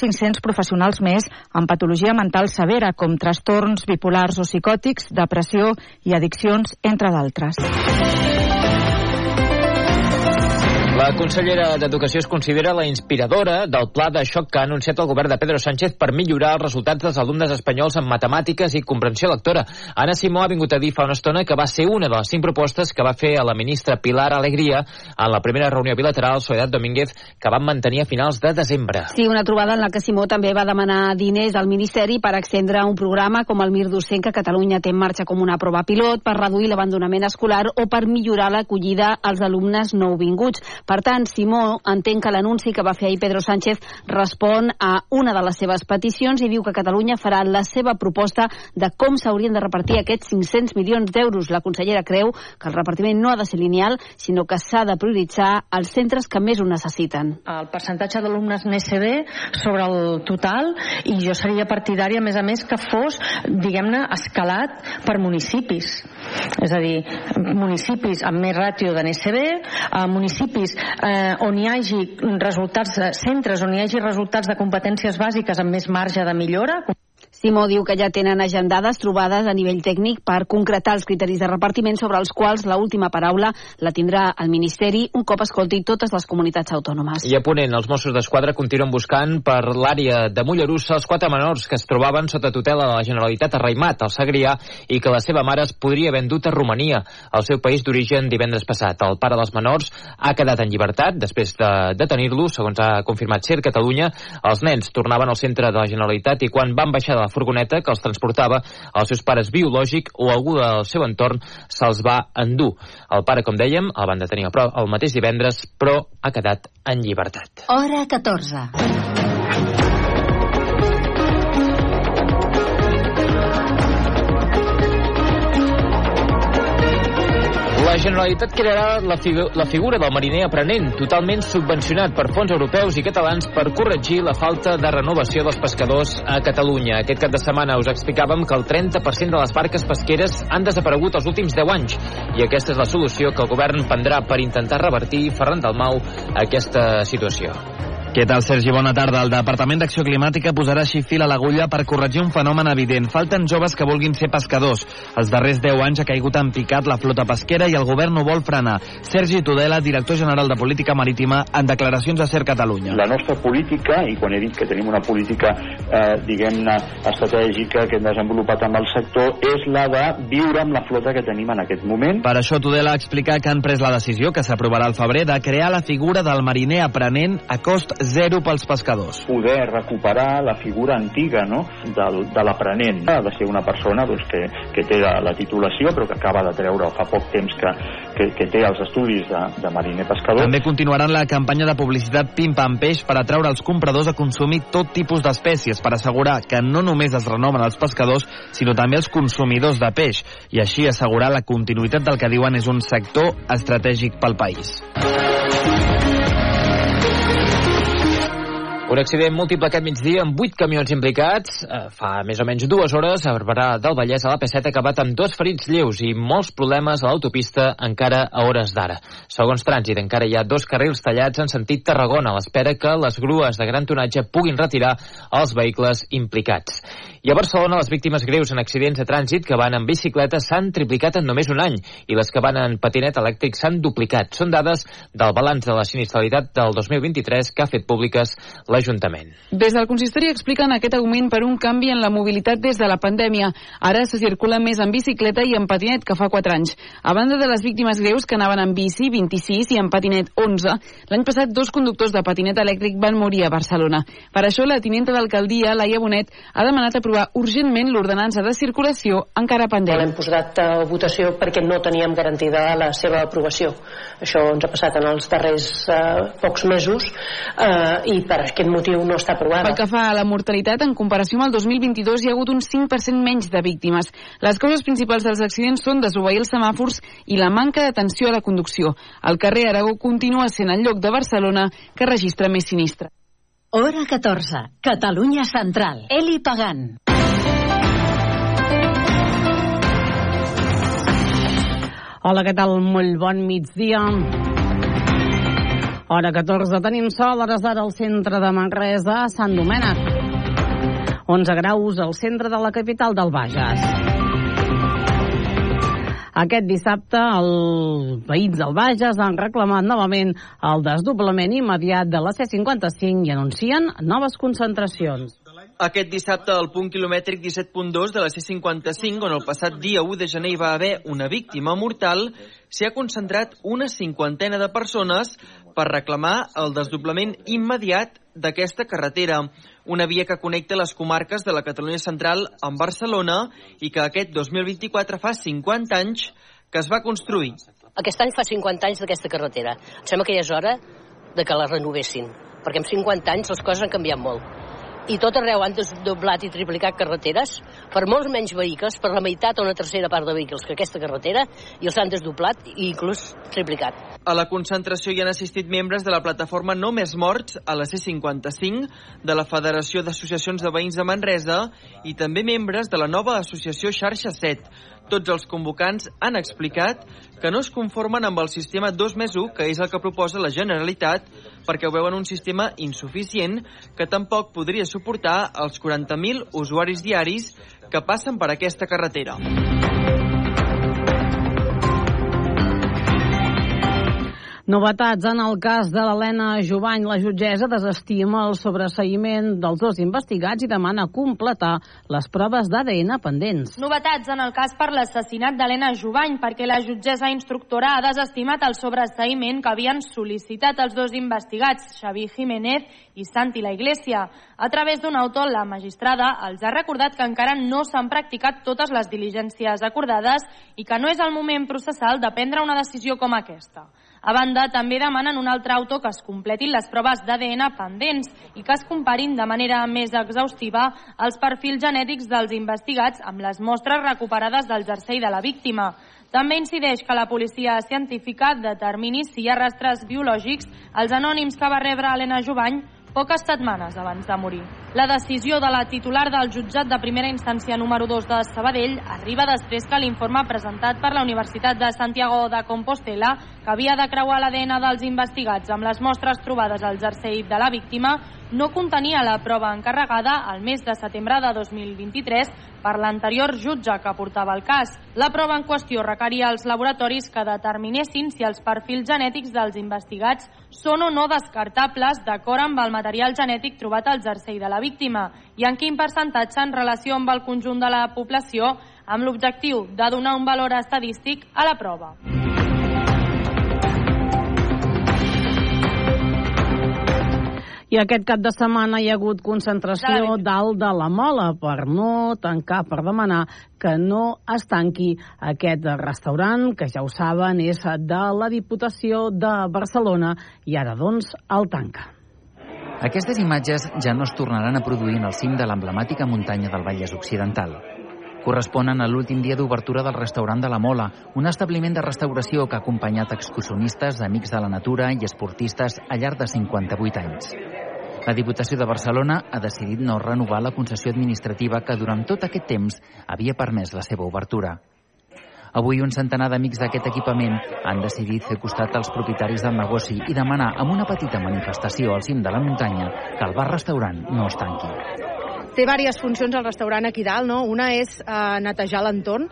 500 professionals més amb patologia mental severa com trastorns bipolars o psicòtics, depressió i addiccions, entre d'altres. La consellera d'Educació es considera la inspiradora del pla de xoc que ha anunciat el govern de Pedro Sánchez per millorar els resultats dels alumnes espanyols en matemàtiques i comprensió lectora. Anna Simó ha vingut a dir fa una estona que va ser una de les cinc propostes que va fer a la ministra Pilar Alegria en la primera reunió bilateral Soledad Domínguez que van mantenir a finals de desembre. Sí, una trobada en la que Simó també va demanar diners al Ministeri per extendre un programa com el Mir Docent que Catalunya té en marxa com una prova pilot per reduir l'abandonament escolar o per millorar l'acollida als alumnes nouvinguts. Per tant, Simó entén que l'anunci que va fer ahir Pedro Sánchez respon a una de les seves peticions i diu que Catalunya farà la seva proposta de com s'haurien de repartir aquests 500 milions d'euros. La consellera creu que el repartiment no ha de ser lineal, sinó que s'ha de prioritzar els centres que més ho necessiten. El percentatge d'alumnes NSB sobre el total i jo seria partidària, a més a més, que fos, diguem-ne, escalat per municipis. És a dir, municipis amb més ràtio de NSB, eh, municipis eh, on hi hagi resultats, centres on hi hagi resultats de competències bàsiques amb més marge de millora, Simó diu que ja tenen agendades trobades a nivell tècnic per concretar els criteris de repartiment sobre els quals la última paraula la tindrà el Ministeri un cop escolti totes les comunitats autònomes. I a Ponent, els Mossos d'Esquadra continuen buscant per l'àrea de Mollerussa els quatre menors que es trobaven sota tutela de la Generalitat a Raimat, al Segrià, i que la seva mare es podria haver endut a Romania, al seu país d'origen divendres passat. El pare dels menors ha quedat en llibertat després de detenir-lo, segons ha confirmat CER Catalunya. Els nens tornaven al centre de la Generalitat i quan van baixar de la furgoneta que els transportava als seus pares biològic o algú del seu entorn se'ls va endur. El pare, com dèiem, el van detenir el mateix divendres, però ha quedat en llibertat. Hora 14. La Generalitat crearà la, figu la figura del mariner aprenent, totalment subvencionat per fons europeus i catalans per corregir la falta de renovació dels pescadors a Catalunya. Aquest cap de setmana us explicàvem que el 30% de les barques pesqueres han desaparegut els últims 10 anys i aquesta és la solució que el govern prendrà per intentar revertir, Ferran Dalmau, aquesta situació. Què tal, Sergi? Bona tarda. El Departament d'Acció Climàtica posarà així fil a l'agulla per corregir un fenomen evident. Falten joves que vulguin ser pescadors. Els darrers 10 anys ha caigut en picat la flota pesquera i el govern no vol frenar. Sergi Tudela, director general de Política Marítima, en declaracions a Ser Catalunya. La nostra política, i quan he dit que tenim una política, eh, diguem-ne, estratègica que hem desenvolupat amb el sector, és la de viure amb la flota que tenim en aquest moment. Per això Tudela ha explicat que han pres la decisió, que s'aprovarà al febrer, de crear la figura del mariner aprenent a cost zero pels pescadors. Poder recuperar la figura antiga no? Del, de l'aprenent. Ha de ser una persona doncs, que, que té la, la titulació però que acaba de treure fa poc temps que, que, que té els estudis de, de mariner pescador. També continuaran la campanya de publicitat Pim Pam Peix per atraure els compradors a consumir tot tipus d'espècies per assegurar que no només es renoven els pescadors sinó també els consumidors de peix i així assegurar la continuïtat del que diuen és un sector estratègic pel país. Un accident múltiple aquest migdia amb 8 camions implicats. Eh, fa més o menys dues hores a Barberà del Vallès a la P7 ha acabat amb dos ferits lleus i molts problemes a l'autopista encara a hores d'ara. Segons Trànsit, encara hi ha dos carrils tallats en sentit Tarragona a l'espera que les grues de gran tonatge puguin retirar els vehicles implicats. I a Barcelona les víctimes greus en accidents de trànsit que van en bicicleta s'han triplicat en només un any i les que van en patinet elèctric s'han duplicat. Són dades del balanç de la sinistralitat del 2023 que ha fet públiques l'Ajuntament. Des del consistori expliquen aquest augment per un canvi en la mobilitat des de la pandèmia. Ara se circula més en bicicleta i en patinet que fa 4 anys. A banda de les víctimes greus que anaven en bici, 26, i en patinet, 11, l'any passat dos conductors de patinet elèctric van morir a Barcelona. Per això la tinenta d'alcaldia, Laia Bonet, ha demanat aprovar urgentment l'ordenança de circulació encara pendent. L'hem posat a votació perquè no teníem garantida la seva aprovació. Això ens ha passat en els darrers eh, pocs mesos eh, i per aquest motiu no està aprovada. Pel que fa a la mortalitat, en comparació amb el 2022 hi ha hagut un 5% menys de víctimes. Les causes principals dels accidents són desobeir els semàfors i la manca d'atenció a la conducció. El carrer Aragó continua sent el lloc de Barcelona que registra més sinistre. Hora 14. Catalunya Central. Eli Pagant. Hola, què tal? Molt bon migdia. Hora 14, tenim sol, hores d'ara al centre de Manresa, Sant Domènec. 11 graus al centre de la capital del Bages. Aquest dissabte els veïns del Bages han reclamat novament el desdoblament immediat de la C55 i anuncien noves concentracions. Aquest dissabte, al punt quilomètric 17.2 de la C55, on el passat dia 1 de gener hi va haver una víctima mortal, s'hi ha concentrat una cinquantena de persones per reclamar el desdoblament immediat d'aquesta carretera, una via que connecta les comarques de la Catalunya central amb Barcelona i que aquest 2024 fa 50 anys que es va construir. Aquest any fa 50 anys d'aquesta carretera. Em sembla que ja és hora de que la renovessin, perquè en 50 anys les coses han canviat molt i tot arreu han desdoblat i triplicat carreteres per molts menys vehicles, per la meitat o una tercera part de vehicles que aquesta carretera, i els han desdoblat i inclús triplicat. A la concentració hi han assistit membres de la plataforma No Més Morts a la C55, de la Federació d'Associacions de Veïns de Manresa i també membres de la nova associació Xarxa 7, tots els convocants han explicat que no es conformen amb el sistema 2 més 1, que és el que proposa la Generalitat, perquè ho veuen un sistema insuficient que tampoc podria suportar els 40.000 usuaris diaris que passen per aquesta carretera. Novetats en el cas de l'Helena Jovany. La jutgessa desestima el sobreseïment dels dos investigats i demana completar les proves d'ADN pendents. Novetats en el cas per l'assassinat d'Helena Jovany perquè la jutgessa instructora ha desestimat el sobreseïment que havien sol·licitat els dos investigats, Xavi Jiménez i Santi La Iglesia. A través d'un autor, la magistrada els ha recordat que encara no s'han practicat totes les diligències acordades i que no és el moment processal de prendre una decisió com aquesta. A banda, també demanen un altre autor que es completin les proves d'ADN pendents i que es comparin de manera més exhaustiva els perfils genètics dels investigats amb les mostres recuperades del jersei de la víctima. També incideix que la policia científica determini si hi ha rastres biològics als anònims que va rebre Helena Jovany poques setmanes abans de morir. La decisió de la titular del jutjat de primera instància número 2 de Sabadell arriba després que l'informe presentat per la Universitat de Santiago de Compostela, que havia de creuar l'ADN dels investigats amb les mostres trobades al jersei de la víctima, no contenia la prova encarregada al mes de setembre de 2023 per l'anterior jutge que portava el cas. La prova en qüestió requeria als laboratoris que determinessin si els perfils genètics dels investigats són o no descartables d'acord amb el material genètic trobat al jersei de la víctima i en quin percentatge en relació amb el conjunt de la població amb l'objectiu de donar un valor estadístic a la prova. I aquest cap de setmana hi ha hagut concentració dalt de la mola per no tancar, per demanar que no es tanqui aquest restaurant, que ja ho saben és de la Diputació de Barcelona i ara doncs el tanca. Aquestes imatges ja no es tornaran a produir en el cim de l'emblemàtica muntanya del Vallès Occidental. Corresponen a l'últim dia d'obertura del restaurant de la Mola, un establiment de restauració que ha acompanyat excursionistes, amics de la natura i esportistes al llarg de 58 anys. La Diputació de Barcelona ha decidit no renovar la concessió administrativa que durant tot aquest temps havia permès la seva obertura. Avui un centenar d'amics d'aquest equipament han decidit fer costat als propietaris del negoci i demanar amb una petita manifestació al cim de la muntanya que el bar-restaurant no es tanqui. Té diverses funcions el restaurant aquí dalt, no? Una és eh, netejar l'entorn,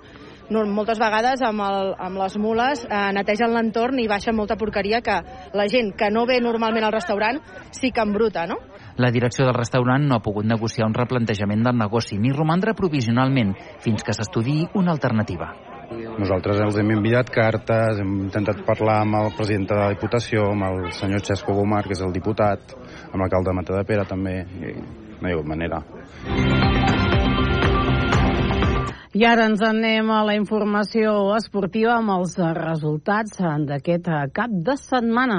no, moltes vegades amb, el, amb les mules eh, netegen l'entorn i baixa molta porqueria que la gent que no ve normalment al restaurant sí que embruta, no? La direcció del restaurant no ha pogut negociar un replantejament del negoci ni romandre provisionalment fins que s'estudiï una alternativa. Nosaltres els hem enviat cartes, hem intentat parlar amb el president de la Diputació, amb el senyor Xesco Gomar, que és el diputat, amb l'alcalde de Matadepera també, i no hi ha hagut manera. I ara ens anem a la informació esportiva amb els resultats d'aquest cap de setmana.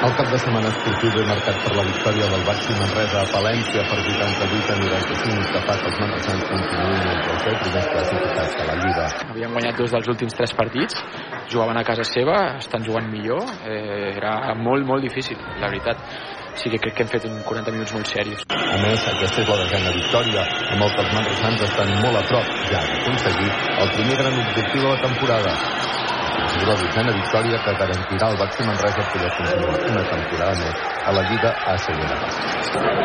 El cap de setmana esportiu ve marcat per la victòria del Baxi Manresa a Palència per 88 a 95 que fa que els manresans continuïn entre els 10 primers classificats de la Lliga. Havien guanyat dos dels últims tres partits, jugaven a casa seva, estan jugant millor, eh, era molt, molt difícil, la veritat sí que crec que hem fet un 40 minuts molt serios. A més, aquesta és la desena victòria, amb el que els manresans estan molt a prop. Ja d'aconseguir el primer gran objectiu de la temporada, aconseguir la dotzena victòria que garantirà al Baxi Manresa poder continuar una temporada més a la Lliga ACB.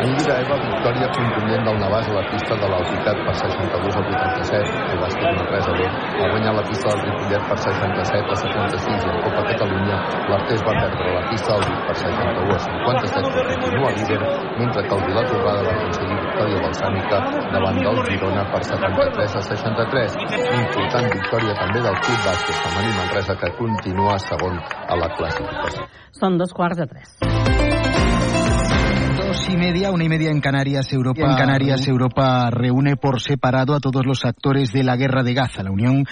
Lliga Eva, victòria contundent del Navàs a la pista de l'Alpicat per 62 a 87. El bàsquet Manresa B ha guanyat la pista del Ripollet per 67 a 56 i en Copa Catalunya l'Artés va perdre la pista del Vic per 61 a 57 que continua líder, mentre que el Vilar Torrada va aconseguir victòria balsàmica davant del Girona per 73 a 63. Important victòria també del Club Bàsquet Femení Manresa que continua segon a la classificació. Són dos quarts de tres. Dos y media, una y media en Canarias, Europa. En Canarias, Europa reúne por separado a todos los actores de la guerra de Gaza. La Unión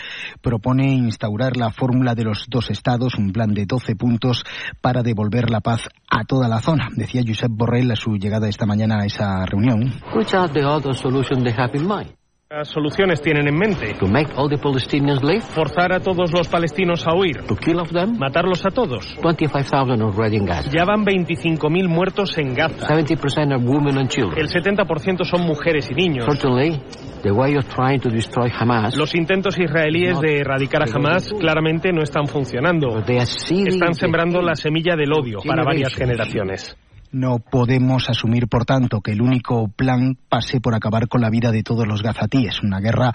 propone instaurar la fórmula de los dos estados, un plan de 12 puntos para devolver la paz a toda la zona. Decía Josep Borrell a su llegada esta mañana a esa reunión. Which are the other solutions they have in mind? Soluciones tienen en mente? To make all the Palestinians leave? Forzar a todos los palestinos a huir. To kill of them? Matarlos a todos. 25,000 already in Gaza. Ya van 25.000 muertos en Gaza. 70% are women and children. El 70% son mujeres y niños. Certainly, the way of trying to destroy Hamas. Los intentos israelíes de erradicar a Hamas claramente no están funcionando. Están sembrando la semilla del odio para varias generaciones. No podemos asumir, por tanto, que el único plan pase por acabar con la vida de todos los gazatíes. Una guerra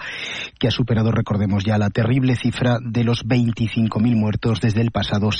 que ha superado, recordemos ya, la terrible cifra de los 25.000 muertos desde el pasado